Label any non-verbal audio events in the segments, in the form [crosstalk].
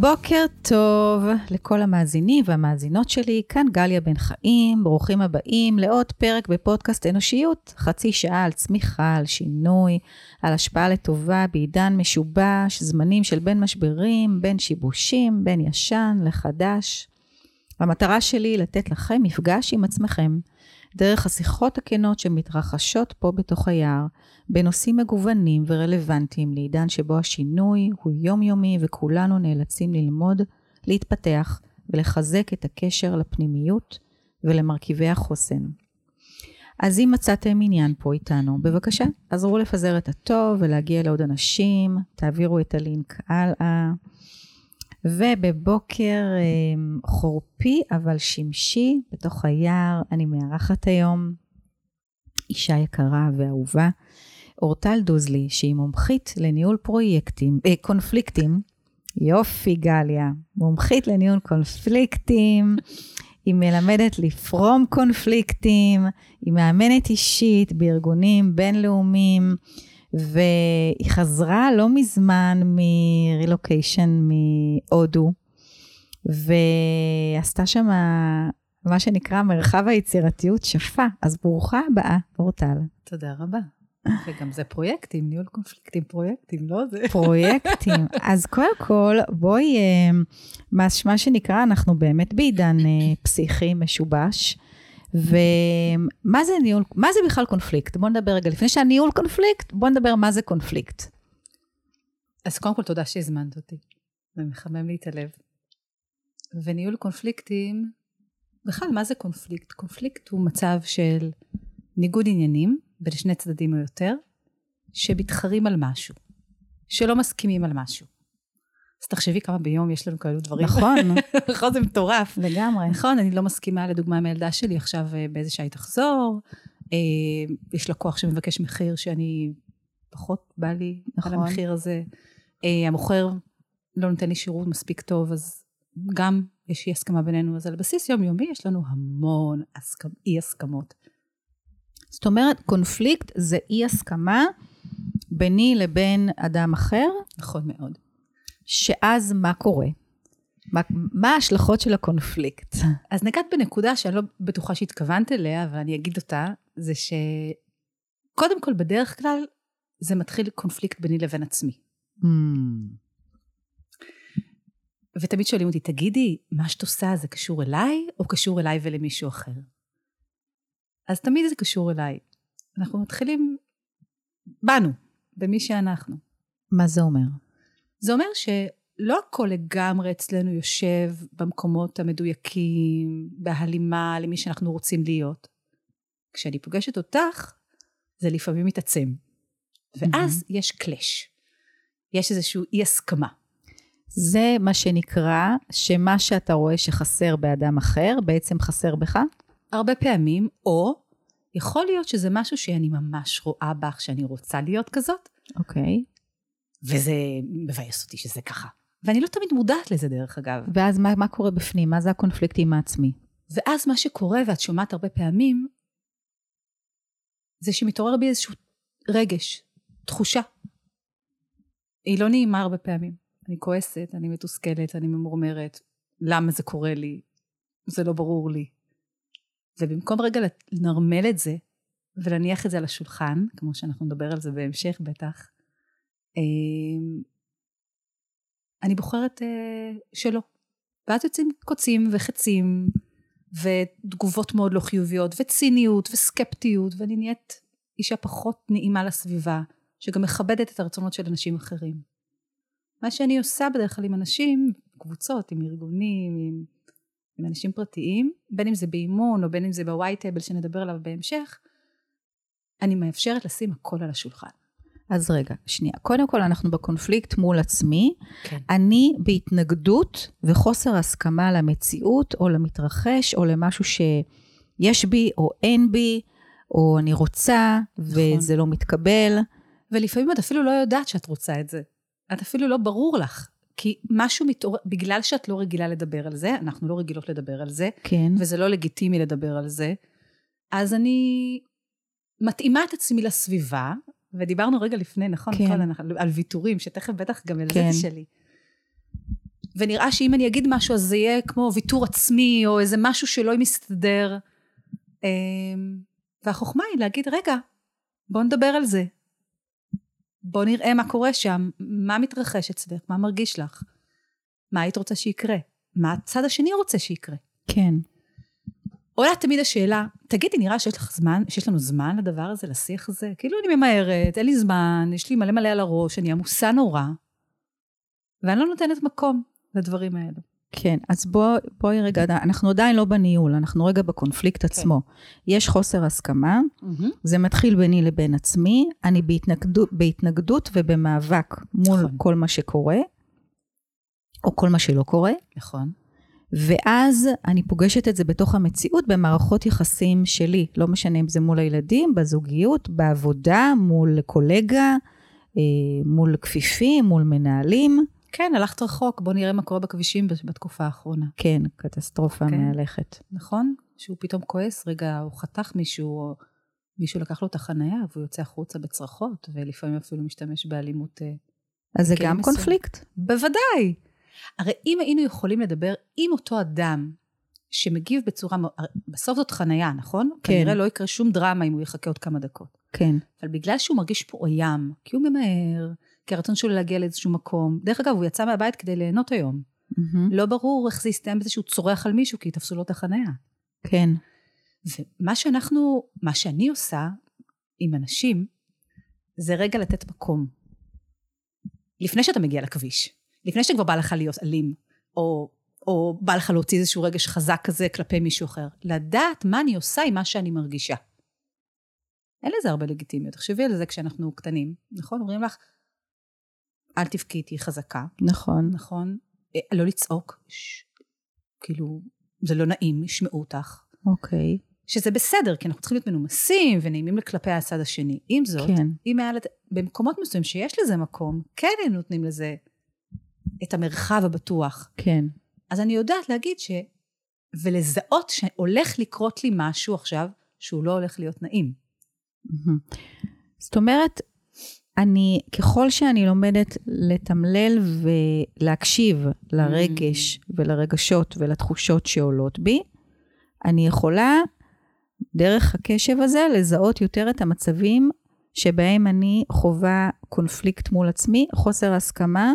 בוקר טוב לכל המאזינים והמאזינות שלי, כאן גליה בן חיים, ברוכים הבאים לעוד פרק בפודקאסט אנושיות, חצי שעה על צמיחה, על שינוי, על השפעה לטובה בעידן משובש, זמנים של בין משברים, בין שיבושים, בין ישן לחדש. המטרה שלי היא לתת לכם מפגש עם עצמכם, דרך השיחות הכנות שמתרחשות פה בתוך היער, בנושאים מגוונים ורלוונטיים לעידן שבו השינוי הוא יומיומי וכולנו נאלצים ללמוד, להתפתח ולחזק את הקשר לפנימיות ולמרכיבי החוסן. אז אם מצאתם עניין פה איתנו, בבקשה, עזרו לפזר את הטוב ולהגיע לעוד אנשים, תעבירו את הלינק הלאה. ובבוקר אמ, חורפי אבל שמשי בתוך היער, אני מארחת היום אישה יקרה ואהובה, אורטל דוזלי, שהיא מומחית לניהול פרויקטים, אה, קונפליקטים. יופי, גליה. מומחית לניהול קונפליקטים. היא מלמדת לפרום קונפליקטים, היא מאמנת אישית בארגונים בינלאומיים, והיא חזרה לא מזמן מרילוקיישן מהודו, ועשתה שם מה שנקרא מרחב היצירתיות שפה. אז ברוכה הבאה, אורטל. תודה רבה. וגם זה פרויקטים, ניהול קונפליקטים, פרויקטים, לא זה? פרויקטים. [laughs] אז קודם כל, בואי, אה, מה, שנקרא, אנחנו באמת בעידן אה, פסיכי משובש. ומה זה ניהול, מה זה בכלל קונפליקט? בוא נדבר רגע, לפני שהניהול קונפליקט, בוא נדבר מה זה קונפליקט. אז קודם כל, תודה שהזמנת אותי. זה מחמם לי את הלב. וניהול קונפליקטים, בכלל, מה זה קונפליקט? קונפליקט הוא מצב של ניגוד עניינים בין שני צדדים או יותר, שמתחרים על משהו, שלא מסכימים על משהו. אז תחשבי כמה ביום יש לנו כאלו דברים. נכון. [laughs] נכון, זה מטורף. לגמרי. נכון, אני לא מסכימה לדוגמה עם הילדה שלי עכשיו אה, באיזה שעה היא תחזור. אה, יש לקוח שמבקש מחיר שאני פחות בא לי נכון. על המחיר הזה. אה, המוכר לא נותן לי שירות מספיק טוב, אז גם יש אי הסכמה בינינו. אז על בסיס יומיומי יש לנו המון הסכמ... אי הסכמות. זאת אומרת, קונפליקט זה אי הסכמה ביני לבין אדם אחר. נכון מאוד. שאז מה קורה? מה, מה ההשלכות של הקונפליקט? אז נגעת בנקודה שאני לא בטוחה שהתכוונת אליה, אבל אני אגיד אותה, זה שקודם כל, בדרך כלל, זה מתחיל קונפליקט ביני לבין עצמי. Mm. ותמיד שואלים אותי, תגידי, מה שאת עושה זה קשור אליי, או קשור אליי ולמישהו אחר? אז תמיד זה קשור אליי. אנחנו מתחילים בנו, במי שאנחנו. מה זה אומר? זה אומר שלא הכל לגמרי אצלנו יושב במקומות המדויקים, בהלימה למי שאנחנו רוצים להיות. כשאני פוגשת אותך, זה לפעמים מתעצם. ואז mm-hmm. יש קלאש. יש איזושהי אי הסכמה. זה מה שנקרא, שמה שאתה רואה שחסר באדם אחר, בעצם חסר בך? הרבה פעמים, או יכול להיות שזה משהו שאני ממש רואה בך, שאני רוצה להיות כזאת. אוקיי. Okay. וזה מבאס אותי שזה ככה. ואני לא תמיד מודעת לזה דרך אגב. ואז מה, מה קורה בפנים? מה זה הקונפליקט עם העצמי? ואז מה שקורה, ואת שומעת הרבה פעמים, זה שמתעורר בי איזשהו רגש, תחושה. היא לא נעימה הרבה פעמים. אני כועסת, אני מתוסכלת, אני ממורמרת. למה זה קורה לי? זה לא ברור לי. ובמקום רגע לנרמל את זה, ולהניח את זה על השולחן, כמו שאנחנו נדבר על זה בהמשך בטח, אני בוחרת אה, שלא. ואז יוצאים קוצים וחצים ותגובות מאוד לא חיוביות וציניות וסקפטיות ואני נהיית אישה פחות נעימה לסביבה שגם מכבדת את הרצונות של אנשים אחרים. מה שאני עושה בדרך כלל עם אנשים, קבוצות, עם ארגונים, עם, עם אנשים פרטיים, בין אם זה באימון או בין אם זה טייבל שנדבר עליו בהמשך, אני מאפשרת לשים הכל על השולחן. אז רגע, שנייה. קודם כל, אנחנו בקונפליקט מול עצמי. כן. אני בהתנגדות וחוסר הסכמה למציאות, או למתרחש, או למשהו שיש בי או אין בי, או אני רוצה, נכון. וזה לא מתקבל. ולפעמים את אפילו לא יודעת שאת רוצה את זה. את אפילו לא ברור לך. כי משהו מתעורר, בגלל שאת לא רגילה לדבר על זה, אנחנו לא רגילות לדבר על זה, כן. וזה לא לגיטימי לדבר על זה, אז אני מתאימה את עצמי לסביבה, ודיברנו רגע לפני, נכון? כן. נכון, על ויתורים, שתכף בטח גם על כן. זה שלי. ונראה שאם אני אגיד משהו אז זה יהיה כמו ויתור עצמי, או איזה משהו שלא מסתדר. אמ, והחוכמה היא להגיד, רגע, בוא נדבר על זה. בוא נראה מה קורה שם, מה מתרחש אצלך, מה מרגיש לך, מה היית רוצה שיקרה, מה הצד השני רוצה שיקרה. כן. עולה תמיד השאלה, תגידי, נראה שיש לך זמן, שיש לנו זמן לדבר הזה, לשיח הזה? כאילו אני ממהרת, אין לי זמן, יש לי מלא מלא על הראש, אני עמוסה נורא, ואני לא נותנת מקום לדברים האלו. כן, אז בוא, בואי רגע, אנחנו עדיין לא בניהול, אנחנו רגע בקונפליקט כן. עצמו. יש חוסר הסכמה, mm-hmm. זה מתחיל ביני לבין עצמי, אני בהתנגדות, בהתנגדות ובמאבק מול נכון. כל מה שקורה, או כל מה שלא קורה. נכון. ואז אני פוגשת את זה בתוך המציאות במערכות יחסים שלי, לא משנה אם זה מול הילדים, בזוגיות, בעבודה, מול קולגה, אה, מול כפיפים, מול מנהלים. כן, הלכת רחוק, בוא נראה מה קורה בכבישים בתקופה האחרונה. כן, קטסטרופה כן. מהלכת. נכון? שהוא פתאום כועס, רגע, הוא חתך מישהו, או מישהו לקח לו את החנייה, והוא יוצא החוצה בצרחות, ולפעמים אפילו משתמש באלימות. אה, אז זה גם מסוים. קונפליקט? בוודאי. הרי אם היינו יכולים לדבר עם אותו אדם, שמגיב בצורה, בסוף זאת חנייה, נכון? כן. כנראה לא יקרה שום דרמה אם הוא יחכה עוד כמה דקות. כן. אבל בגלל שהוא מרגיש פה אוים, כי הוא ממהר, כי הרצון שלו להגיע לאיזשהו מקום. דרך אגב, הוא יצא מהבית כדי ליהנות היום. Mm-hmm. לא ברור איך זה יסתיים בזה שהוא צורח על מישהו, כי תפסו לו את החניה. כן. ומה שאנחנו, מה שאני עושה עם אנשים, זה רגע לתת מקום. לפני שאתה מגיע לכביש, לפני שכבר בא לך להיות אלים, או, או בא לך להוציא איזשהו רגש חזק כזה כלפי מישהו אחר, לדעת מה אני עושה עם מה שאני מרגישה. אין לזה הרבה לגיטימיות. תחשבי על זה כשאנחנו קטנים, נכון? אומרים לך, אל תבכי, תהיי חזקה. נכון. נכון. אה, לא לצעוק, ש... כאילו, זה לא נעים, ישמעו אותך. אוקיי. שזה בסדר, כי אנחנו צריכים להיות מנומסים ונעימים כלפי הצד השני. עם זאת, כן. אם היה לת... במקומות מסוימים שיש לזה מקום, כן נותנים לזה את המרחב הבטוח. כן. אז אני יודעת להגיד ש... ולזהות שהולך לקרות לי משהו עכשיו שהוא לא הולך להיות נעים. זאת אומרת, אני, ככל שאני לומדת לתמלל ולהקשיב לרגש. ולרגשות ולתחושות שעולות בי, אני יכולה דרך הקשב הזה לזהות יותר את המצבים שבהם אני חווה קונפליקט מול עצמי, חוסר הסכמה.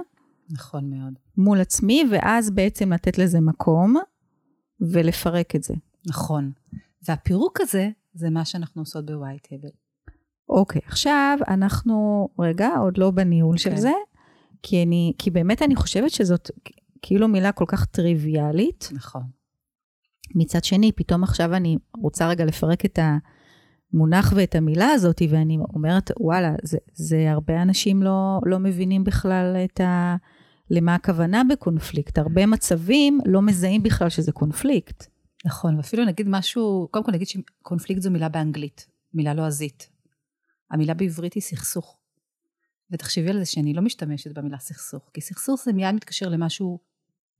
נכון מאוד. מול עצמי, ואז בעצם לתת לזה מקום ולפרק את זה. נכון. והפירוק הזה, זה מה שאנחנו עושות בווייטהבל. אוקיי, עכשיו אנחנו, רגע, עוד לא בניהול של כן. זה, כי, אני, כי באמת אני חושבת שזאת כאילו מילה כל כך טריוויאלית. נכון. מצד שני, פתאום עכשיו אני רוצה רגע לפרק את המונח ואת המילה הזאת, ואני אומרת, וואלה, זה, זה הרבה אנשים לא, לא מבינים בכלל את ה... למה הכוונה בקונפליקט. הרבה מצבים לא מזהים בכלל שזה קונפליקט. נכון, ואפילו נגיד משהו, קודם כל נגיד שקונפליקט זו מילה באנגלית, מילה לועזית. המילה בעברית היא סכסוך. ותחשבי על זה שאני לא משתמשת במילה סכסוך, כי סכסוך זה מיד מתקשר למשהו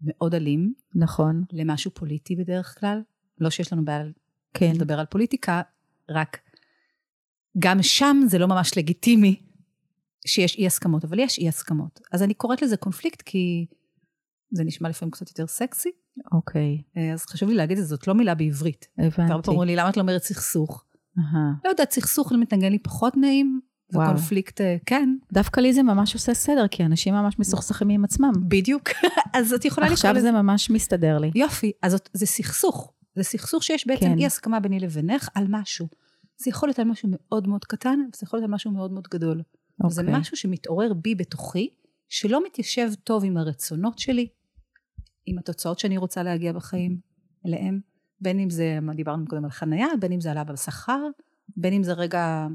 מאוד אלים. נכון. למשהו פוליטי בדרך כלל. לא שיש לנו בעיה כן. לדבר על פוליטיקה, רק גם שם זה לא ממש לגיטימי שיש אי הסכמות, אבל יש אי הסכמות. אז אני קוראת לזה קונפליקט כי זה נשמע לפעמים קצת יותר סקסי. אוקיי. אז חשוב לי להגיד את זה, זאת לא מילה בעברית. הבנתי. והרבה פעמים לי, למה את לא אומרת סכסוך? לא יודעת, סכסוך מתנגן לי פחות נעים, וקונפליקט, אה, כן. דווקא לי זה ממש עושה סדר, כי אנשים ממש מסוכסכים עם עצמם. בדיוק. [laughs] אז את יכולה לקרוא. עכשיו זה ממש מסתדר לי. יופי, אז זה סכסוך. זה סכסוך שיש בעצם כן. אי הסכמה ביני לבינך על משהו. זה יכול להיות על משהו מאוד מאוד קטן, וזה יכול להיות על משהו מאוד מאוד גדול. Okay. זה אוקיי. משהו שמתעורר בי בתוכי, שלא מתיישב טוב עם הרצונות שלי, עם התוצאות שאני רוצה להגיע בחיים אליהם. בין אם זה, מה דיברנו קודם על חנייה, בין אם זה עלה בשכר, בין אם זה רגע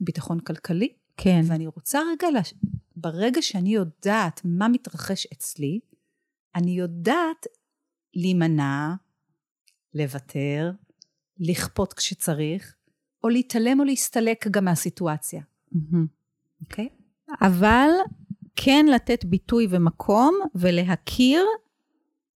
ביטחון כלכלי. כן. ואני רוצה רגע, לש... ברגע שאני יודעת מה מתרחש אצלי, אני יודעת להימנע, לוותר, לכפות כשצריך, או להתעלם או להסתלק גם מהסיטואציה. אוקיי? Mm-hmm. Okay? אבל כן לתת ביטוי ומקום ולהכיר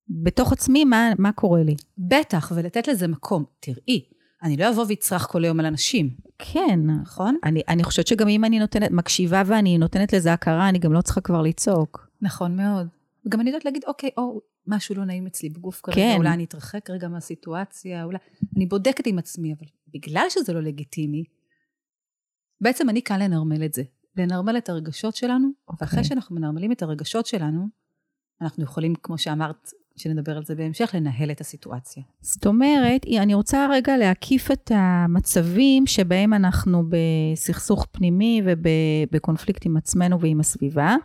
בתוך עצמי מה, מה קורה לי. בטח, ולתת לזה מקום. תראי, אני לא אבוא ואצרח כל היום על אנשים. כן. נכון? אני, אני חושבת שגם אם אני נותנת, מקשיבה ואני נותנת לזה הכרה, אני גם לא צריכה כבר לצעוק. נכון מאוד. וגם אני יודעת להגיד, אוקיי, או, משהו לא נעים אצלי בגוף כרגע, כן. אולי אני אתרחק רגע מהסיטואציה, אולי... אני בודקת עם עצמי, אבל בגלל שזה לא לגיטימי, בעצם אני כאן לנרמל את זה. לנרמל את הרגשות שלנו, אוקיי. ואחרי שאנחנו מנרמלים את הרגשות שלנו, אנחנו יכולים, כמו שאמרת, שנדבר על זה בהמשך, לנהל את הסיטואציה. זאת אומרת, אני רוצה רגע להקיף את המצבים שבהם אנחנו בסכסוך פנימי ובקונפליקט עם עצמנו ועם הסביבה.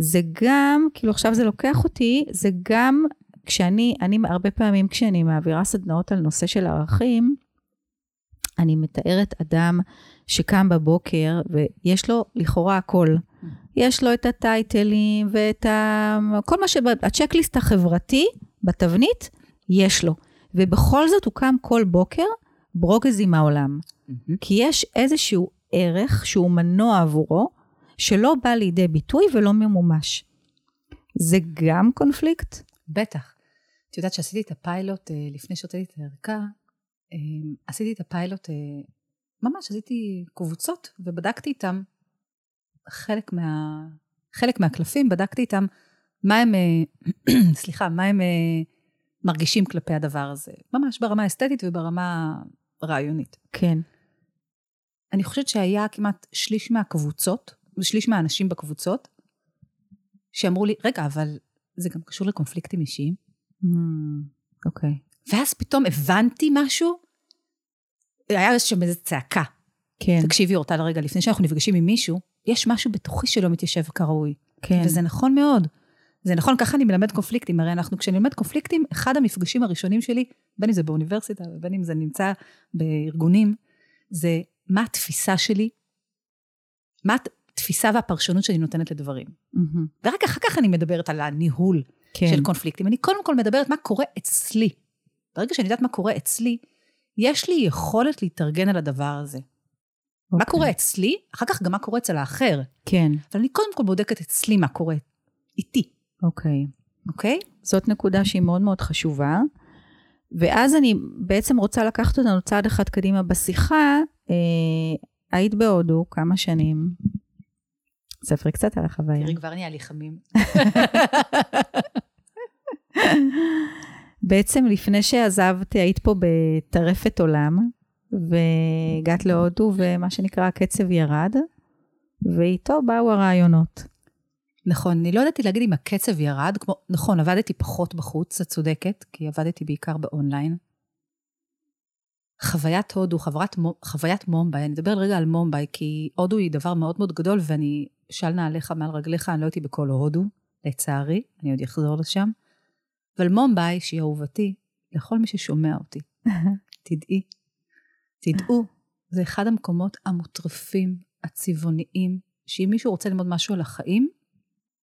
זה גם, כאילו עכשיו זה לוקח אותי, זה גם כשאני, אני הרבה פעמים כשאני מעבירה סדנאות על נושא של ערכים, אני מתארת אדם שקם בבוקר ויש לו לכאורה הכל. יש לו את הטייטלים ואת ה... כל מה ש... הצ'קליסט החברתי בתבנית, יש לו. ובכל זאת הוא קם כל בוקר ברוגז עם העולם. כי יש איזשהו ערך שהוא מנוע עבורו, שלא בא לידי ביטוי ולא ממומש. זה גם קונפליקט? בטח. את יודעת שעשיתי את הפיילוט, אה, לפני שהוצאתי את הערכה, אה, עשיתי את הפיילוט, אה, ממש עשיתי קבוצות ובדקתי איתם חלק מה... חלק מהקלפים, בדקתי איתם מה הם, [clears throat] סליחה, מה הם מרגישים כלפי הדבר הזה. ממש ברמה האסתטית וברמה הרעיונית. כן. אני חושבת שהיה כמעט שליש מהקבוצות, שליש מהאנשים בקבוצות, שאמרו לי, רגע, אבל זה גם קשור לקונפליקטים אישיים. אוקיי. Mm, okay. ואז פתאום הבנתי משהו, היה שם איזו צעקה. כן. תקשיבי, אורטל, רגע, לפני שאנחנו נפגשים עם מישהו, יש משהו בתוכי שלא מתיישב כראוי. כן. וזה נכון מאוד. זה נכון, ככה אני מלמד קונפליקטים. הרי אנחנו, כשאני מלמד קונפליקטים, אחד המפגשים הראשונים שלי, בין אם זה באוניברסיטה ובין אם זה נמצא בארגונים, זה מה התפיסה שלי, מה התפיסה והפרשנות שאני נותנת לדברים. Mm-hmm. ורק אחר כך אני מדברת על הניהול כן. של קונפליקטים. אני קודם כל מדברת מה קורה אצלי. ברגע שאני יודעת מה קורה אצלי, יש לי יכולת להתארגן על הדבר הזה. Okay. מה אוקיי. קורה אצלי, אחר כך גם מה קורה אצל האחר. כן. אבל אני קודם כל בודקת אצלי מה קורה איתי. אוקיי. אוקיי? זאת נקודה שהיא מאוד מאוד חשובה. ואז אני בעצם רוצה לקחת אותנו צעד אחד קדימה בשיחה. אה, היית בהודו כמה שנים. ספרי קצת על החוויה. תראי, כבר נהיה לי חמים. [laughs] בעצם לפני שעזבת, היית פה בטרפת עולם, והגעת להודו, ומה שנקרא, הקצב ירד, ואיתו באו הרעיונות. נכון, אני לא ידעתי להגיד אם הקצב ירד, כמו, נכון, עבדתי פחות בחוץ, את צודקת, כי עבדתי בעיקר באונליין. חוויית הודו, חוויית, חוויית מומביי, אני אדבר רגע על מומביי, כי הודו היא דבר מאוד מאוד גדול, ואני של נעליך מעל רגליך, אני לא הייתי בכל הודו, לצערי, אני עוד אחזור לשם. אבל מומביי, שהיא אהובתי, לכל מי ששומע אותי, [laughs] תדעי, תדעו, זה אחד המקומות המוטרפים, הצבעוניים, שאם מישהו רוצה ללמוד משהו על החיים,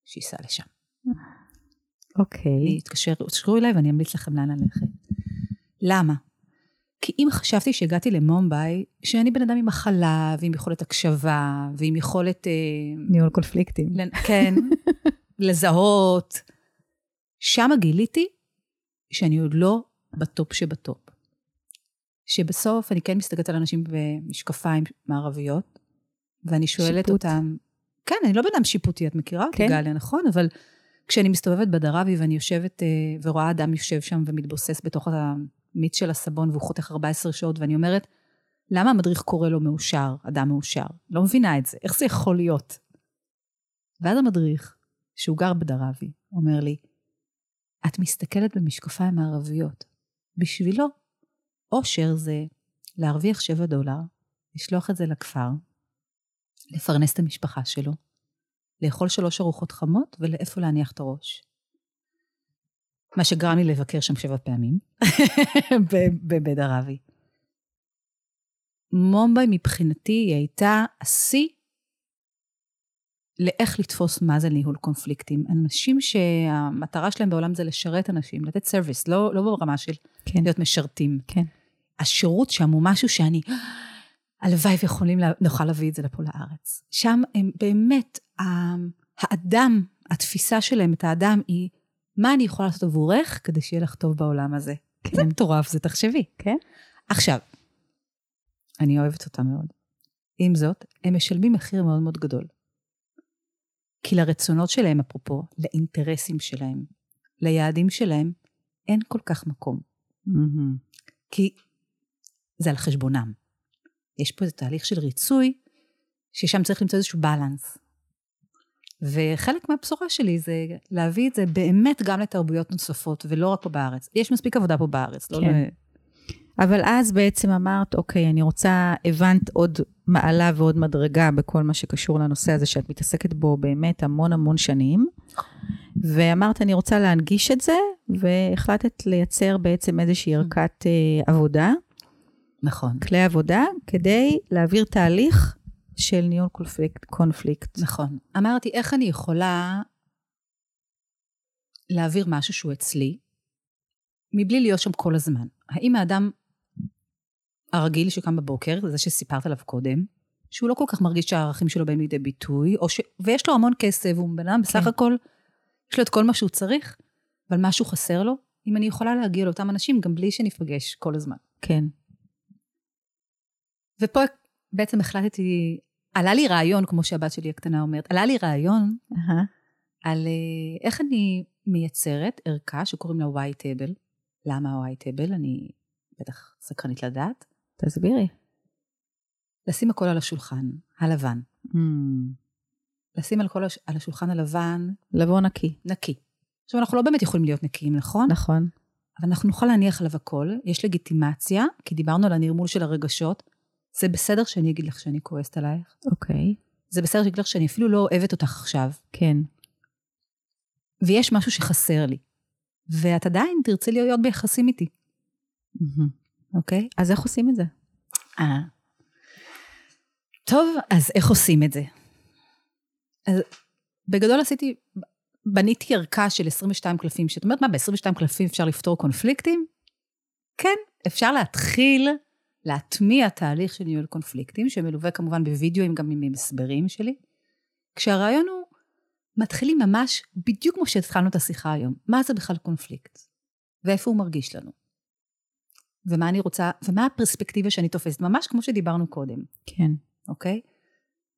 שייסע לשם. אוקיי. תתקשרו אליי ואני אמליץ לכם לאן ללכת. למה? כי אם חשבתי שהגעתי למומביי, שאני בן אדם עם מחלה, ועם יכולת הקשבה, ועם יכולת... ניהול קונפליקטים. כן, לזהות. שם גיליתי שאני עוד לא בטופ שבטופ. שבסוף אני כן מסתכלת על אנשים במשקפיים מערביות, ואני שואלת שיפוט. אותם, כן, אני לא בן אדם שיפוטי, את מכירה אותי, כן. גליה, נכון? אבל כשאני מסתובבת בדרבי ואני יושבת אה, ורואה אדם יושב שם ומתבוסס בתוך המיץ של הסבון והוא חותך 14 שעות, ואני אומרת, למה המדריך קורא לו מאושר, אדם מאושר? לא מבינה את זה, איך זה יכול להיות? ואז המדריך, שהוא גר בדרבי, אומר לי, את מסתכלת במשקפיים מערביות. בשבילו, אושר זה להרוויח 7 דולר, לשלוח את זה לכפר, לפרנס את המשפחה שלו, לאכול שלוש ארוחות חמות ולאיפה להניח את הראש. מה שגרם לי לבקר שם שבע פעמים, [laughs] בבית ערבי. מומביי מבחינתי היא הייתה השיא לאיך לתפוס מה זה ניהול קונפליקטים. אנשים שהמטרה שלהם בעולם זה לשרת אנשים, לתת סרוויס, לא, לא ברמה של כן. להיות משרתים. כן. השירות שם הוא משהו שאני, הלוואי ויכולים, לה, נוכל להביא את זה לפה לארץ. שם הם באמת, האדם, התפיסה שלהם, את האדם, היא, מה אני יכולה לעשות עבורך כדי שיהיה לך טוב בעולם הזה? כן. זה מטורף, זה תחשבי. כן. עכשיו, אני אוהבת אותם מאוד. עם זאת, הם משלמים מחיר מאוד מאוד גדול. כי לרצונות שלהם, אפרופו, לאינטרסים שלהם, ליעדים שלהם, אין כל כך מקום. Mm-hmm. כי זה על חשבונם. יש פה איזה תהליך של ריצוי, ששם צריך למצוא איזשהו בלנס. וחלק מהבשורה שלי זה להביא את זה באמת גם לתרבויות נוספות, ולא רק פה בארץ. יש מספיק עבודה פה בארץ, לא כן. ל... אבל אז בעצם אמרת, אוקיי, אני רוצה, הבנת עוד מעלה ועוד מדרגה בכל מה שקשור לנושא הזה שאת מתעסקת בו באמת המון המון שנים, ואמרת, אני רוצה להנגיש את זה, והחלטת לייצר בעצם איזושהי ערכת אה, עבודה, נכון. כלי עבודה, כדי להעביר תהליך של ניהול קונפליקט. קונפליקט. נכון. אמרתי, איך אני יכולה להעביר משהו שהוא אצלי, מבלי להיות שם כל הזמן? האם האדם הרגיל שקם בבוקר, זה שסיפרת עליו קודם, שהוא לא כל כך מרגיש שהערכים שלו באים לידי ביטוי, או ש... ויש לו המון כסף, והוא בן אדם בסך כן. הכל, יש לו את כל מה שהוא צריך, אבל משהו חסר לו, אם אני יכולה להגיע לאותם אנשים גם בלי שניפגש כל הזמן. כן. ופה בעצם החלטתי, עלה לי רעיון, כמו שהבת שלי הקטנה אומרת, עלה לי רעיון אהה. על אה, איך אני מייצרת ערכה שקוראים לה white table. למה white table? אני בטח סקרנית לדעת. תסבירי. לשים הכל על השולחן הלבן. Mm. לשים על, כל הש... על השולחן הלבן לבוא נקי. נקי. עכשיו, אנחנו לא באמת יכולים להיות נקיים, נכון? נכון. אבל אנחנו נוכל להניח עליו הכל, יש לגיטימציה, כי דיברנו על הנרמול של הרגשות. זה בסדר שאני אגיד לך שאני כועסת עלייך. אוקיי. זה בסדר שאני אגיד לך שאני אפילו לא אוהבת אותך עכשיו. כן. ויש משהו שחסר לי. ואת עדיין תרצי להיות ביחסים איתי. אוקיי? אז איך עושים את זה? אה. טוב, אז איך עושים את זה? אז בגדול עשיתי, בניתי ערכה של 22 קלפים, שאת אומרת, מה, ב-22 קלפים אפשר לפתור קונפליקטים? כן, אפשר להתחיל להטמיע תהליך של ניהול קונפליקטים, שמלווה כמובן בווידאוים גם עם הסברים שלי, כשהרעיון הוא, מתחילים ממש בדיוק כמו שהתחלנו את השיחה היום. מה זה בכלל קונפליקט? ואיפה הוא מרגיש לנו? ומה אני רוצה, ומה הפרספקטיבה שאני תופסת, ממש כמו שדיברנו קודם, כן. אוקיי?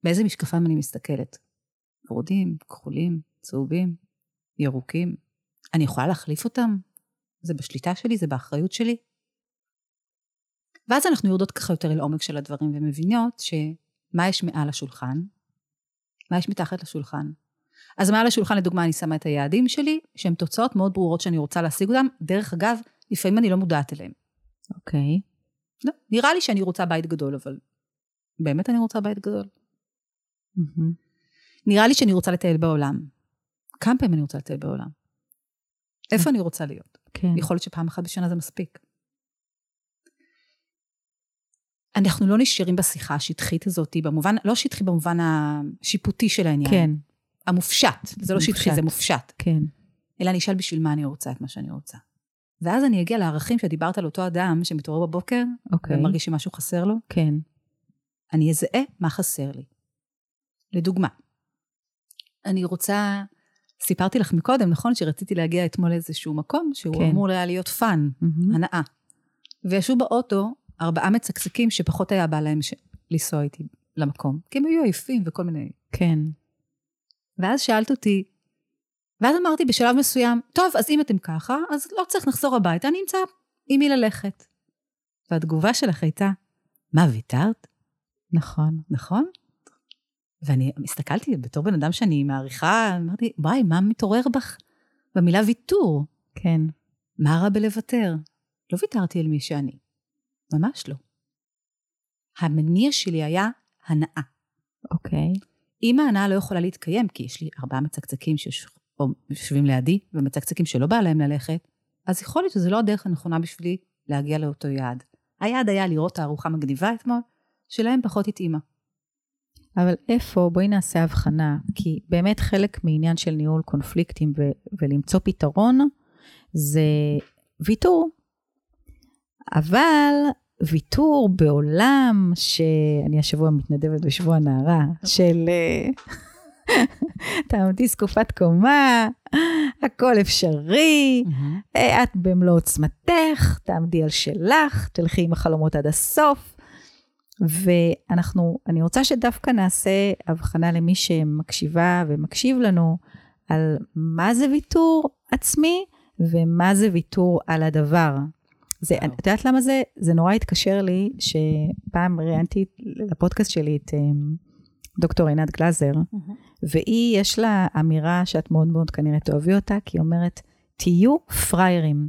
באיזה משקפיים אני מסתכלת? ורודים, כחולים, צהובים, ירוקים. אני יכולה להחליף אותם? זה בשליטה שלי? זה באחריות שלי? ואז אנחנו יורדות ככה יותר אל עומק של הדברים ומבינות שמה יש מעל השולחן? מה יש מתחת לשולחן? אז מעל השולחן, לדוגמה, אני שמה את היעדים שלי, שהם תוצאות מאוד ברורות שאני רוצה להשיג אותם. דרך אגב, לפעמים אני לא מודעת אליהם. אוקיי. לא, נראה לי שאני רוצה בית גדול, אבל באמת אני רוצה בית גדול. מהמם. נראה לי שאני רוצה לטייל בעולם. כמה פעמים אני רוצה לטייל בעולם? איפה אני רוצה להיות? כן. יכול להיות שפעם אחת בשנה זה מספיק. אנחנו לא נשארים בשיחה השטחית הזאת, במובן, לא שטחי במובן השיפוטי של העניין. כן. המופשט. זה לא שטחי. זה מופשט. כן. אלא אני אשאל בשביל מה אני רוצה את מה שאני רוצה. ואז אני אגיע לערכים שדיברת על אותו אדם שמתעורר בבוקר, אוקיי. ומרגיש שמשהו חסר לו, כן. אני אזהה מה חסר לי. לדוגמה, אני רוצה, סיפרתי לך מקודם, נכון? שרציתי להגיע אתמול לאיזשהו מקום שהוא כן. אמור היה להיות fun, מהמם. הנאה. וישבו באוטו ארבעה מצקצקים שפחות היה בא להם ש... לנסוע איתי למקום, כי הם היו עייפים וכל מיני. כן. ואז שאלת אותי, ואז אמרתי בשלב מסוים, טוב, אז אם אתם ככה, אז לא צריך לחזור הביתה, אני אמצא עם מי ללכת. והתגובה שלך הייתה, מה, ויתרת? נכון. נכון? ואני הסתכלתי בתור בן אדם שאני מעריכה, אמרתי, וואי, מה מתעורר בך במילה ויתור? כן. מה רע בלוותר? לא ויתרתי על מי שאני. ממש לא. המניע שלי היה הנאה. אוקיי. אם ההנאה לא יכולה להתקיים, כי יש לי ארבעה מצקצקים שיושבים לידי, ומצקצקים שלא בא להם ללכת, אז יכול להיות שזו לא הדרך הנכונה בשבילי להגיע לאותו יעד. היעד היה לראות תערוכה מגניבה אתמול, שלהם פחות התאימה. אבל איפה, בואי נעשה הבחנה, כי באמת חלק מעניין של ניהול קונפליקטים ו- ולמצוא פתרון, זה ויתור. אבל ויתור בעולם שאני השבוע מתנדבת בשבוע הנערה, של אה, [laughs] תעמדי זקופת קומה, הכל אפשרי, אה, את במלוא עוצמתך, תעמדי על שלך, תלכי עם החלומות עד הסוף. ואנחנו, אני רוצה שדווקא נעשה הבחנה למי שמקשיבה ומקשיב לנו, על מה זה ויתור עצמי ומה זה ויתור על הדבר. זה, את יודעת למה זה? זה נורא התקשר לי, שפעם ראיינתי לפודקאסט שלי את אמ, דוקטור עינת גלזר, והיא, יש לה אמירה שאת מאוד מאוד כנראה תאהבי אותה, כי היא אומרת, תהיו פראיירים.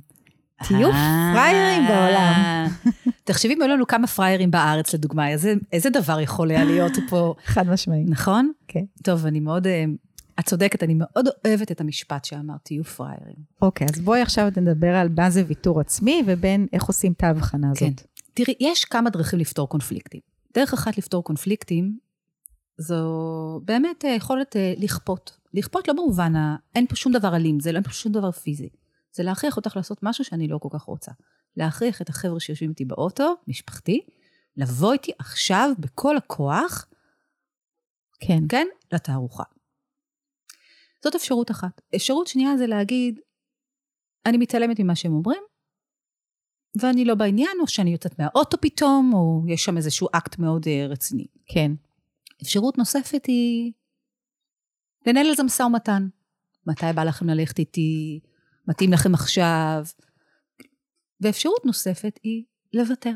תהיו אה. פראיירים בעולם. [laughs] תחשבי אם היו לנו כמה פראיירים בארץ, לדוגמה, איזה, איזה דבר יכול היה להיות פה, [laughs] חד משמעית. נכון? כן. טוב, אני מאוד, אה, את צודקת, אני מאוד אוהבת את המשפט שאמרת, תהיו פראיירים. אוקיי, אז בואי עכשיו נדבר על מה זה ויתור עצמי, ובין איך עושים את ההבחנה הזאת. כן. תראי, יש כמה דרכים לפתור קונפליקטים. דרך אחת לפתור קונפליקטים, זו באמת אה, יכולת אה, לכפות. לכפות לא במובן. אין פה שום דבר אלים, זה לא אין פה שום דבר פיזי. זה להכריח אותך לעשות משהו שאני לא כל כך רוצה. להכריח את החבר'ה שיושבים איתי באוטו, משפחתי, לבוא איתי עכשיו בכל הכוח, כן. כן, לתערוכה. זאת אפשרות אחת. אפשרות שנייה זה להגיד, אני מתעלמת ממה שהם אומרים, ואני לא בעניין, או שאני יוצאת מהאוטו פתאום, או יש שם איזשהו אקט מאוד uh, רציני. כן. אפשרות נוספת היא לנהל על זה משא ומתן. מתי בא לכם ללכת איתי? מתאים לכם עכשיו? ואפשרות נוספת היא לוותר.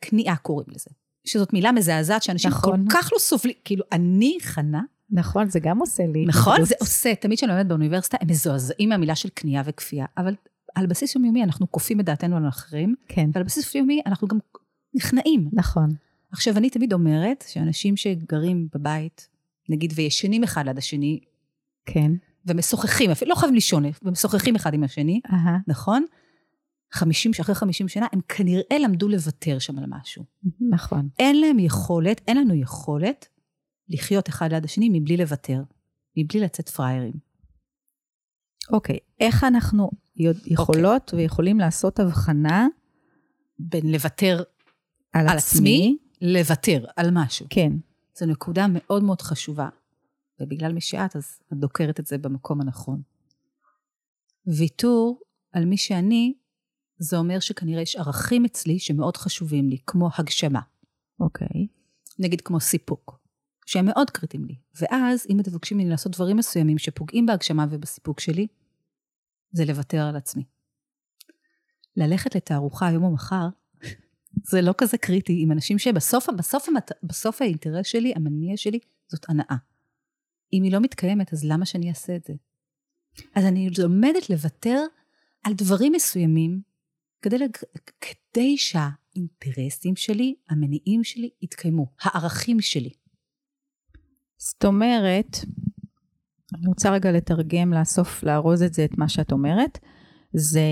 כניעה קוראים לזה. שזאת מילה מזעזעת שאנשים נכון. כל כך לא סובלים. כאילו, אני, חנה, נכון, זה גם עושה לי. נכון. זה עושה. תמיד כשאני לומדת באוניברסיטה, הם מזועזעים מהמילה של כניעה וכפייה, אבל על בסיס יומיומי אנחנו כופים את דעתנו על אחרים, כן, ועל בסיס יומיומי אנחנו גם נכנעים. נכון. עכשיו, אני תמיד אומרת שאנשים שגרים בבית, נגיד, וישנים אחד ליד השני, כן. ומשוחחים, אפילו לא חייבים לישון, ומשוחחים אחד עם השני, אהה, נכון? 50, אחרי 50 שנה, הם כנראה למדו לוותר שם על משהו. נכון. אין להם יכולת, אין לנו יכולת לחיות אחד ליד השני מבלי לוותר, מבלי לצאת פראיירים. אוקיי, איך אנחנו יודע- יכולות ויכולים לעשות הבחנה בין לוותר על, על עצמי, לוותר על משהו. כן, זו נקודה מאוד מאוד חשובה, ובגלל מי שאת, אז את דוקרת את זה במקום הנכון. ויתור על מי שאני, זה אומר שכנראה יש ערכים אצלי שמאוד חשובים לי, כמו הגשמה, אוקיי. נגיד כמו סיפוק, שהם מאוד קריטיים לי. ואז, אם תבקשים ממני לעשות דברים מסוימים שפוגעים בהגשמה ובסיפוק שלי, זה לוותר על עצמי. ללכת לתערוכה היום או מחר, [laughs] זה לא כזה קריטי עם אנשים שבסוף בסוף. בסוף האינטרס שלי, המניע שלי, זאת הנאה. אם היא לא מתקיימת, אז למה שאני אעשה את זה? אז אני לומדת לוותר על דברים מסוימים, כדי, לג... כדי שהאינטרסים שלי, המניעים שלי, יתקיימו, הערכים שלי. זאת אומרת, אני רוצה רגע לתרגם, לאסוף, לארוז את זה, את מה שאת אומרת, זה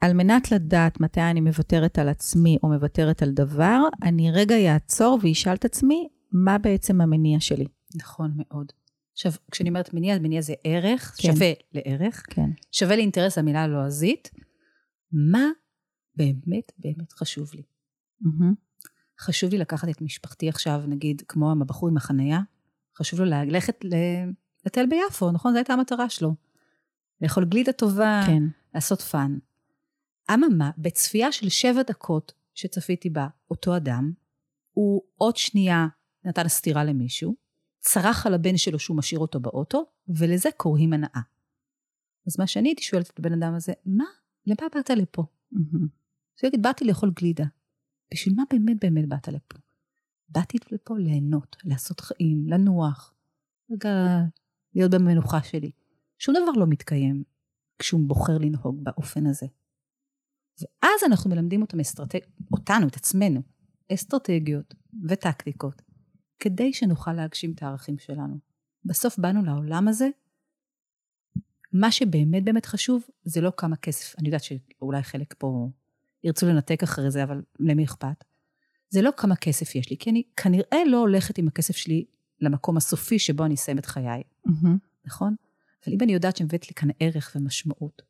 על מנת לדעת מתי אני מוותרת על עצמי או מוותרת על דבר, אני רגע אעצור ואשאל את עצמי, מה בעצם המניע שלי? נכון מאוד. עכשיו, כשאני אומרת מניע, מניע זה ערך, כן. שווה לערך, כן. שווה לאינטרס המילה הלועזית, מה באמת באמת חשוב לי. מהמם. חשוב לי לקחת את משפחתי עכשיו, נגיד, כמו הבחור עם החנייה, חשוב לו ללכת ל- לטייל ביפו, נכון? זו הייתה המטרה שלו. לאכול גלידה טובה, כן. לעשות fun. אמ;מה, בצפייה של שבע דקות שצפיתי בה, אותו אדם, הוא עוד שנייה נתן סטירה למישהו, צרח על הבן שלו שהוא משאיר אותו באוטו, ולזה קוראים הנאה. אז מה שאני הייתי שואלת את הבן אדם הזה, מה? למה באת לפה? מהמם. אז הוא יגיד, באתי לאכול גלידה. בשביל מה באמת באמת באת לפה? באתי לפה ליהנות, לעשות חיים, לנוח, רגע להיות במנוחה שלי. שום דבר לא מתקיים כשהוא בוחר לנהוג באופן הזה. ואז אנחנו מלמדים אותם אסטרטג... אותנו, את עצמנו, אסטרטגיות וטקטיקות, כדי שנוכל להגשים את הערכים שלנו. בסוף באנו לעולם הזה, מה שבאמת באמת חשוב, זה לא כמה כסף, אני יודעת שאולי חלק פה ירצו לנתק אחרי זה, אבל למי אכפת? זה לא כמה כסף יש לי, כי אני כנראה לא הולכת עם הכסף שלי למקום הסופי שבו אני אסיים את חיי, מהמם. נכון? אבל אם אני יודעת שמבאת לי כאן ערך ומשמעות,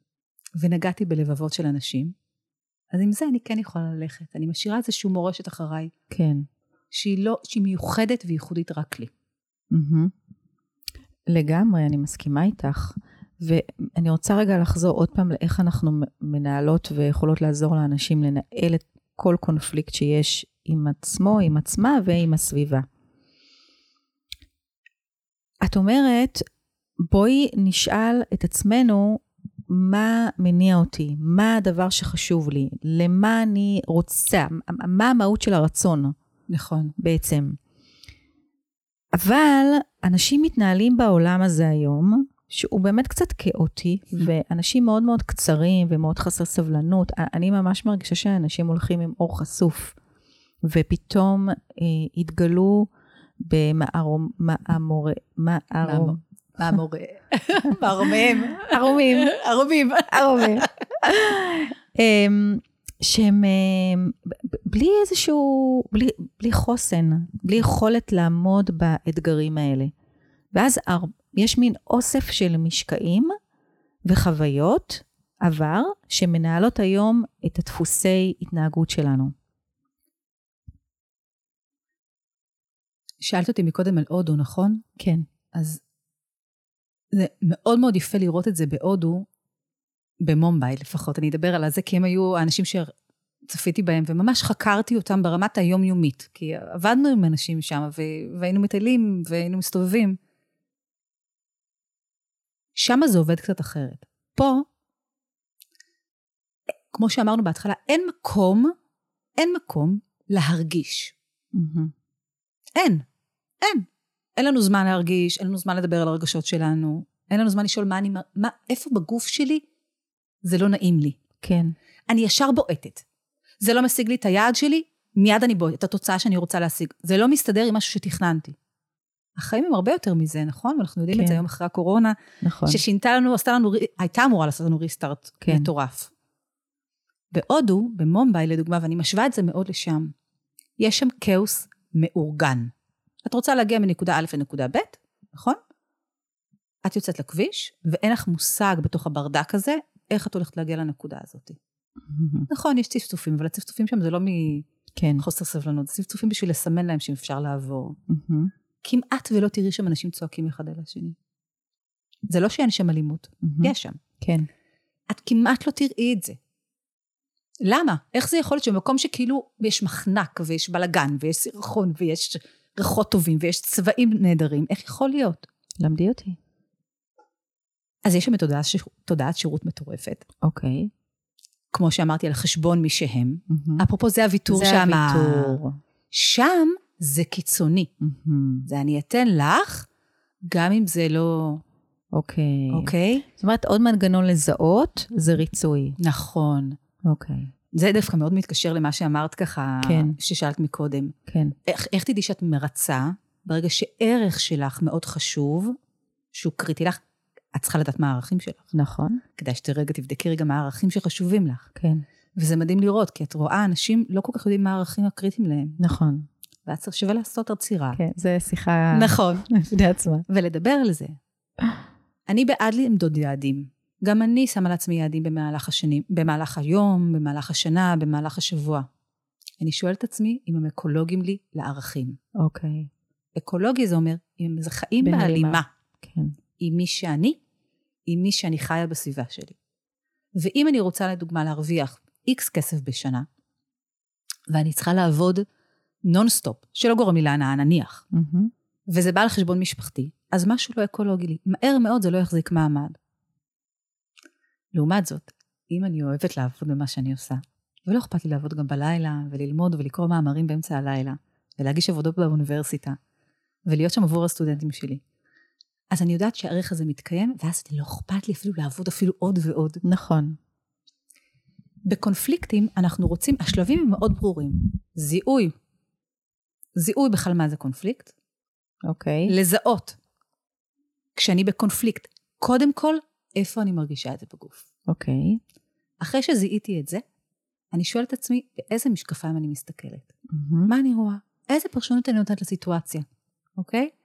ונגעתי בלבבות של אנשים, אז עם זה אני כן יכולה ללכת. אני משאירה איזושהי מורשת אחריי, כן. שהיא לא, שהיא מיוחדת וייחודית רק לי. מהמם. לגמרי, אני מסכימה איתך. ואני רוצה רגע לחזור עוד פעם לאיך אנחנו מנהלות ויכולות לעזור לאנשים לנהל את כל קונפליקט שיש עם עצמו, עם עצמה ועם הסביבה. את אומרת, בואי נשאל את עצמנו מה מניע אותי, מה הדבר שחשוב לי, למה אני רוצה, מה המהות של הרצון. נכון. בעצם. אבל אנשים מתנהלים בעולם הזה היום, שהוא באמת קצת כאוטי. ואנשים מאוד מאוד קצרים ומאוד חסר סבלנות. אני ממש מרגישה שאנשים הולכים עם אור חשוף, ופתאום אה, התגלו במערום, מערום. [laughs] מערומיהם. ערומים. ערומים. ערומים. אמ, שהם בלי איזשהו, בלי, בלי חוסן, בלי יכולת לעמוד באתגרים האלה. ואז יש מין אוסף של משקעים וחוויות עבר שמנהלות היום את הדפוסי התנהגות שלנו. שאלת אותי מקודם על הודו, נכון? כן. אז זה מאוד מאוד יפה לראות את זה בהודו, במומביי לפחות, אני אדבר על זה, כי הם היו האנשים שצפיתי בהם, וממש חקרתי אותם ברמת היומיומית, כי עבדנו עם אנשים שם, והיינו מטיילים, והיינו מסתובבים. שם זה עובד קצת אחרת. פה, כמו שאמרנו בהתחלה, אין מקום, אין מקום להרגיש. Mm-hmm. אין, אין. אין לנו זמן להרגיש, אין לנו זמן לדבר על הרגשות שלנו, אין לנו זמן לשאול מה אני, מה, איפה בגוף שלי זה לא נעים לי. כן. אני ישר בועטת. זה לא משיג לי את היעד שלי, מיד אני בועטת את התוצאה שאני רוצה להשיג. זה לא מסתדר עם משהו שתכננתי. החיים הם הרבה יותר מזה, נכון? ואנחנו יודעים כן. את זה כן. היום אחרי הקורונה. נכון. ששינתה לנו, עשתה לנו, הייתה אמורה לעשות לנו ריסטארט כן. מטורף. בהודו, במומביי לדוגמה, ואני משווה את זה מאוד לשם, יש שם כאוס מאורגן. את רוצה להגיע מנקודה א' לנקודה ב', נכון? את יוצאת לכביש, ואין לך מושג בתוך הברדק הזה, איך את הולכת להגיע לנקודה הזאת. [laughs] נכון, יש צפצופים, אבל הצפצופים שם זה לא מחוסר כן. סבלנות, זה צפצופים בשביל לסמן להם שאם אפשר לעבור. כמעט ולא תראי שם אנשים צועקים אחד על השני. זה לא שאין שם אלימות, יש שם. כן. את כמעט לא תראי את זה. למה? איך זה יכול להיות שבמקום שכאילו יש מחנק ויש בלאגן ויש סירחון ויש ריחות טובים ויש צבעים נהדרים, איך יכול להיות? למדי אותי. אז יש שם תודעת, תודעת שירות מטורפת. אוקיי. כמו שאמרתי, על חשבון מי שהם. Mm-hmm. אפרופו, זה הוויתור שם. זה הוויתור. שם זה קיצוני. Mm-hmm. זה אני אתן לך, גם אם זה לא... אוקיי. אוקיי? זאת אומרת, עוד מנגנון לזהות זה ריצוי. נכון. אוקיי. זה דווקא מאוד מתקשר למה שאמרת ככה, כן. ששאלת מקודם. כן. איך, איך תדעי שאת מרצה, ברגע שערך שלך מאוד חשוב, שהוא קריטי לך, את צריכה לדעת מה הערכים שלך. נכון. כדאי שתרגע תבדקי רגע מה הערכים שחשובים לך. כן. וזה מדהים לראות, כי את רואה אנשים לא כל כך יודעים מה הערכים הקריטיים להם. נכון. צריך שווה לעשות עצירה. כן, זה שיחה... נכון. [laughs] בפני עצמה. ולדבר על זה. אני בעד למדוד יעדים. גם אני שמה לעצמי יעדים במהלך השנים, במהלך היום, במהלך השנה, במהלך השבוע. אני שואלת את עצמי אם הם אקולוגיים לי לערכים. אוקיי. אקולוגי זה אומר, אם זה חיים בהלימה. כן. עם מי שאני, עם מי שאני חיה בסביבה שלי. ואם אני רוצה לדוגמה להרוויח איקס כסף בשנה, ואני צריכה לעבוד נונסטופ, שלא גורם לי להנאה נניח, mm-hmm. וזה בא על חשבון משפחתי, אז משהו לא אקולוגי לי. מהר מאוד זה לא יחזיק מעמד. לעומת זאת, אם אני אוהבת לעבוד במה שאני עושה, ולא אכפת לי לעבוד גם בלילה, וללמוד ולקרוא מאמרים באמצע הלילה, ולהגיש עבודות באוניברסיטה, ולהיות שם עבור הסטודנטים שלי, אז אני יודעת שהערך הזה מתקיים, ואז לא אכפת לי אפילו לעבוד אפילו עוד ועוד. נכון. בקונפליקטים אנחנו רוצים, השלבים הם מאוד ברורים. זיהוי, זיהוי בכלל מה זה קונפליקט. אוקיי. Okay. לזהות. כשאני בקונפליקט, קודם כל, איפה אני מרגישה את זה בגוף. אוקיי. Okay. אחרי שזיהיתי את זה, אני שואלת את עצמי, באיזה משקפיים אני מסתכלת? Mm-hmm. מה אני רואה? איזה פרשנות אני נותנת לסיטואציה? אוקיי? Okay?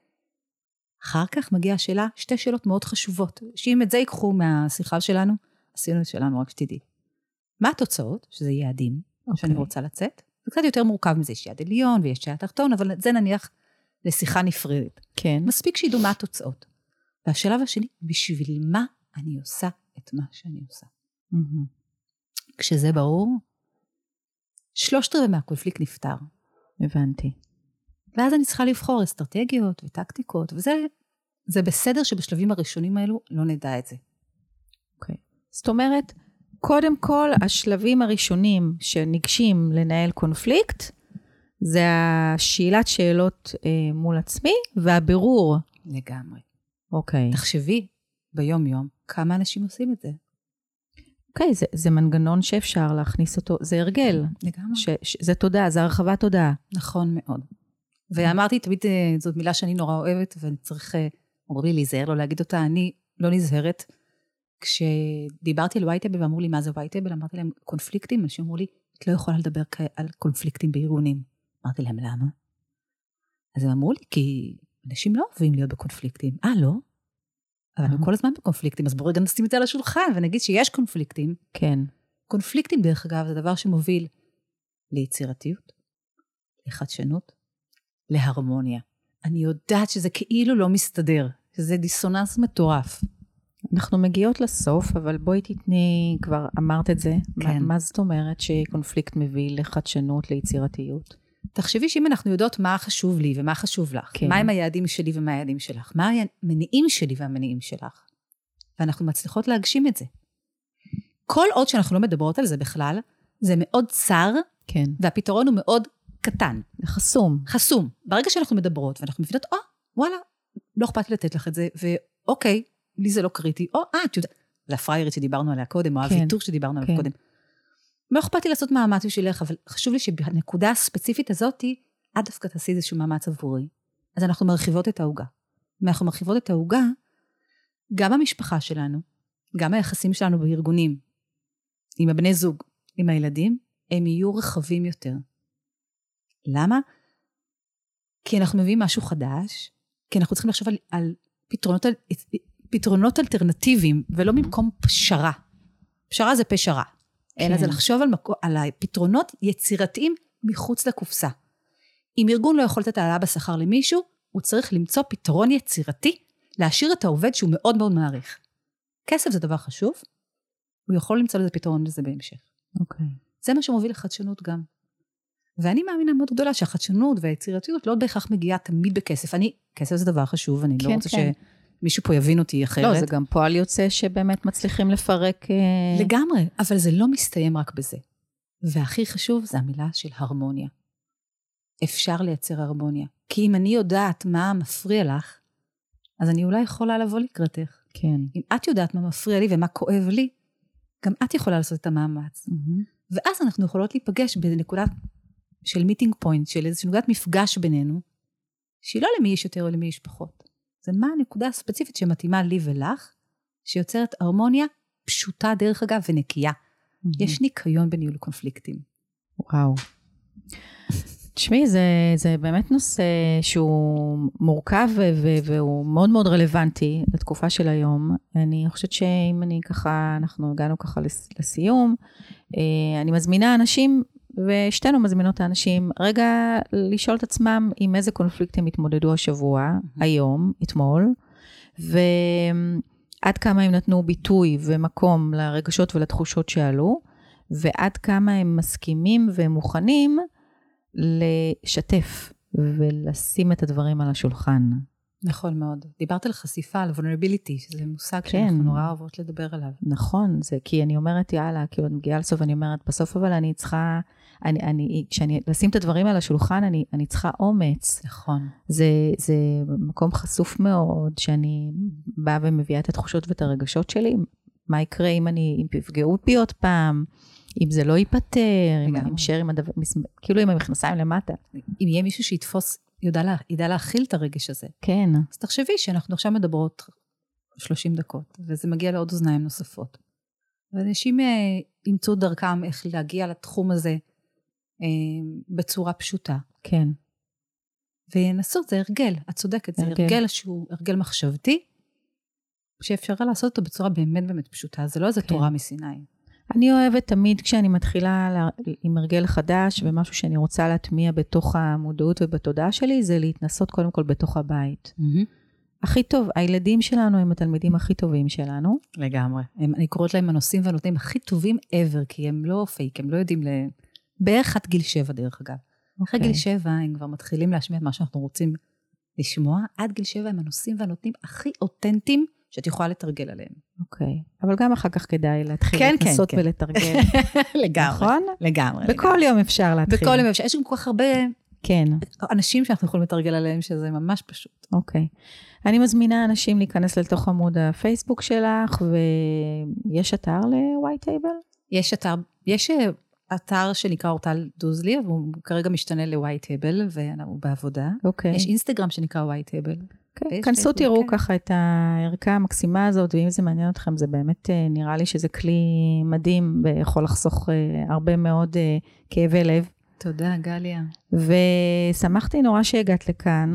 אחר כך מגיעה השאלה, שתי שאלות מאוד חשובות, שאם את זה ייקחו מהשיחה שלנו, עשינו את שלנו, רק שתדעי. מה התוצאות, שזה יעדים, okay. שאני אוקיי. רוצה לצאת? זה קצת יותר מורכב מזה, יש יעד עליון ויש יעד תחתון, אבל זה נניח לשיחה נפרדת. כן. מספיק שידעו מה התוצאות. והשלב השני, בשביל מה אני עושה את מה שאני עושה. Mm-hmm. כשזה ברור, שלושת רבעי מהקונפליקט נפתר. הבנתי. ואז אני צריכה לבחור אסטרטגיות וטקטיקות, וזה זה בסדר שבשלבים הראשונים האלו לא נדע את זה. אוקיי. זאת אומרת, קודם כל, השלבים הראשונים שניגשים לנהל קונפליקט, זה השאלת שאלות אה, מול עצמי והבירור. לגמרי. אוקיי. תחשבי ביום-יום כמה אנשים עושים את זה. אוקיי, זה, זה מנגנון שאפשר להכניס אותו, זה הרגל. לגמרי. ש, ש, זה תודעה, זה הרחבת תודעה. נכון מאוד. ואמרתי, תמיד אה, זאת מילה שאני נורא אוהבת, ואני צריך, אה, אמרו לי להיזהר לא להגיד אותה, אני לא נזהרת. כשדיברתי על וייטאבל ואמרו לי, מה זה וייטאבל? אמרתי להם, קונפליקטים, אנשים אמרו לי, את לא יכולה לדבר על קונפליקטים בארגונים. אמרתי להם, למה? אז הם אמרו לי, כי אנשים לא אוהבים להיות בקונפליקטים. אה, לא? אבל אנחנו כל הזמן בקונפליקטים, אז בואו רגע נשים את זה על השולחן ונגיד שיש קונפליקטים. כן. קונפליקטים, דרך אגב, זה דבר שמוביל ליצירתיות, לחדשנות, להרמוניה. אני יודעת שזה כאילו לא מסתדר, שזה דיסוננס מטורף. אנחנו מגיעות לסוף, אבל בואי תתני, כבר אמרת את זה. כן. מה, מה זאת אומרת שקונפליקט מביא לחדשנות, ליצירתיות? תחשבי שאם אנחנו יודעות מה חשוב לי ומה חשוב לך, כן. מהם היעדים שלי ומה היעדים שלך, מה המניעים שלי והמניעים שלך, ואנחנו מצליחות להגשים את זה. כל עוד שאנחנו לא מדברות על זה בכלל, זה מאוד צר, כן. והפתרון הוא מאוד קטן. חסום. חסום. ברגע שאנחנו מדברות ואנחנו מבינות, או, וואלה, לא אכפת לי לתת לך את זה, ואוקיי, לי זה לא קריטי, או, אה, את יודעת, זה הפריירית שדיברנו עליה קודם, או כן. הוויתור שדיברנו עליה כן. קודם. לא אכפת לי לעשות מאמץ בשבילך, אבל חשוב לי שבנקודה הספציפית הזאתי, את דווקא תעשי איזשהו מאמץ עבורי. אז אנחנו מרחיבות את העוגה. ואנחנו מרחיבות את העוגה, גם המשפחה שלנו, גם היחסים שלנו בארגונים, עם הבני זוג, עם הילדים, הם יהיו רחבים יותר. למה? כי אנחנו מביאים משהו חדש, כי אנחנו צריכים לחשוב על, על פתרונות, פתרונות אלטרנטיביים, ולא במקום פשרה. פשרה זה פשרה. כן. אלא זה לחשוב על, מקו, על הפתרונות יצירתיים מחוץ לקופסה. אם ארגון לא יכול לתת העלאה בשכר למישהו, הוא צריך למצוא פתרון יצירתי להשאיר את העובד שהוא מאוד מאוד מעריך. כסף זה דבר חשוב, הוא יכול למצוא לזה פתרון לזה בהמשך. אוקיי. זה מה שמוביל לחדשנות גם. ואני מאמינה מאוד גדולה שהחדשנות והיצירתיות לא בהכרח מגיעה תמיד בכסף. אני, כסף זה דבר חשוב, אני לא כן, לא רוצה כן. שמישהו פה יבין אותי אחרת. לא, זה גם פועל יוצא שבאמת מצליחים לפרק... אה, לגמרי, אבל זה לא מסתיים רק בזה. והכי חשוב זה המילה של הרמוניה. אפשר לייצר הרמוניה. כי אם אני יודעת מה מפריע לך, אז אני אולי יכולה לבוא לקראתך. כן. אם את יודעת מה מפריע לי ומה כואב לי, גם את יכולה לעשות את המאמץ. Mm-hmm. ואז אנחנו יכולות להיפגש בנקודת של meeting point, של איזושהי נקודת מפגש בינינו, שהיא לא למי יש יותר או למי יש פחות. זה מה הנקודה הספציפית שמתאימה לי ולך, שיוצרת הרמוניה פשוטה, דרך אגב, ונקייה. Mm-hmm. יש ניקיון בניהול קונפליקטים. וואו. תשמעי, זה, זה באמת נושא שהוא מורכב ו- והוא מאוד מאוד רלוונטי לתקופה של היום. אני חושבת שאם אני ככה, אנחנו הגענו ככה לסיום, אה, אני מזמינה אנשים ושתינו מזמינות את האנשים רגע לשאול את עצמם עם איזה קונפליקט הם התמודדו השבוע, mm-hmm. היום, אתמול, ועד כמה הם נתנו ביטוי ומקום לרגשות ולתחושות שעלו, ועד כמה הם מסכימים ומוכנים לשתף ולשים את הדברים על השולחן. נכון מאוד. דיברת על חשיפה, על vulnerability, שזה מושג כן. שאנחנו נורא אוהבות לדבר עליו. נכון, זה כי אני אומרת, יאללה, כאילו, אני מגיעה לסוף, ואני אומרת, בסוף אבל אני צריכה, אני, אני, כשאני, לשים את הדברים על השולחן, אני, אני צריכה אומץ. נכון. זה, זה מקום חשוף מאוד, שאני באה ומביאה את התחושות ואת הרגשות שלי. מה יקרה אם אני, אם יפגעו בי עוד פעם? אם זה לא ייפתר, אם אני אשאר עם הדבר, כאילו עם המכנסיים למטה. אם יהיה מישהו שיתפוס ידע, לה, ידע להכיל את הרגש הזה. כן. אז תחשבי שאנחנו עכשיו מדברות 30 דקות, וזה מגיע לעוד אוזניים נוספות. ואנשים אה, ימצאו דרכם איך להגיע לתחום הזה בצורה פשוטה. כן. וינסו, זה הרגל, את צודקת, זה הרגל, הרגל שהוא הרגל מחשבתי, שאפשר לעשות אותו בצורה באמת באמת פשוטה, זה לא איזה כן. תורה מסיני. אני אוהבת תמיד כשאני מתחילה עם הרגל חדש ומשהו שאני רוצה להטמיע בתוך המודעות ובתודעה שלי, זה להתנסות קודם כל בתוך הבית. Mm-hmm. הכי טוב, הילדים שלנו הם התלמידים הכי טובים שלנו. לגמרי. הם, אני קוראת להם הנושאים והנותנים הכי טובים ever, כי הם לא פייק, הם לא יודעים ל... בערך עד גיל שבע דרך אגב. אחרי אוקיי. גיל שבע הם כבר מתחילים להשמיע את מה שאנחנו רוצים לשמוע. עד גיל שבע הם הנושאים והנותנים הכי אותנטיים שאת יכולה לתרגל עליהם. אוקיי. אבל גם אחר כך כדאי להתחיל כן, כן, לנסות כן. ולתרגל. [laughs] לגמרי. נכון? לגמרי. בכל יום אפשר להתחיל. בכל יום אפשר. יש גם כל כך הרבה כן, אנשים שאנחנו יכולים לתרגל עליהם, שזה ממש פשוט. אוקיי. אני מזמינה אנשים להיכנס לתוך עמוד הפייסבוק שלך, ויש אתר ל-white table? יש אתר, יש אה, אתר שנקרא אורטל דוזלי, והוא כרגע משתנה ל-white table, והוא בעבודה. אוקיי. יש אינסטגרם שנקרא table. כן, ויש כנסו תראו כן. ככה את הערכה המקסימה הזאת, ואם זה מעניין אתכם, זה באמת אה, נראה לי שזה כלי מדהים ויכול לחסוך אה, הרבה מאוד אה, כאבי לב. תודה, גליה. ושמחתי נורא שהגעת לכאן.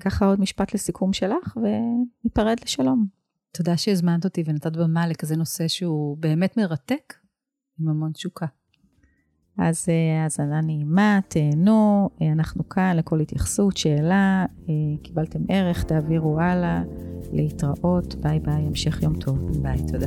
ככה עוד משפט לסיכום שלך, וניפרד לשלום. תודה שהזמנת אותי ונתת במה לכזה נושא שהוא באמת מרתק, עם המון תשוקה. אז אה, האזנה נעימה, תהנו, אה, אנחנו כאן לכל התייחסות, שאלה, אה, קיבלתם ערך, תעבירו הלאה, להתראות, ביי ביי, המשך יום טוב. ביי, תודה.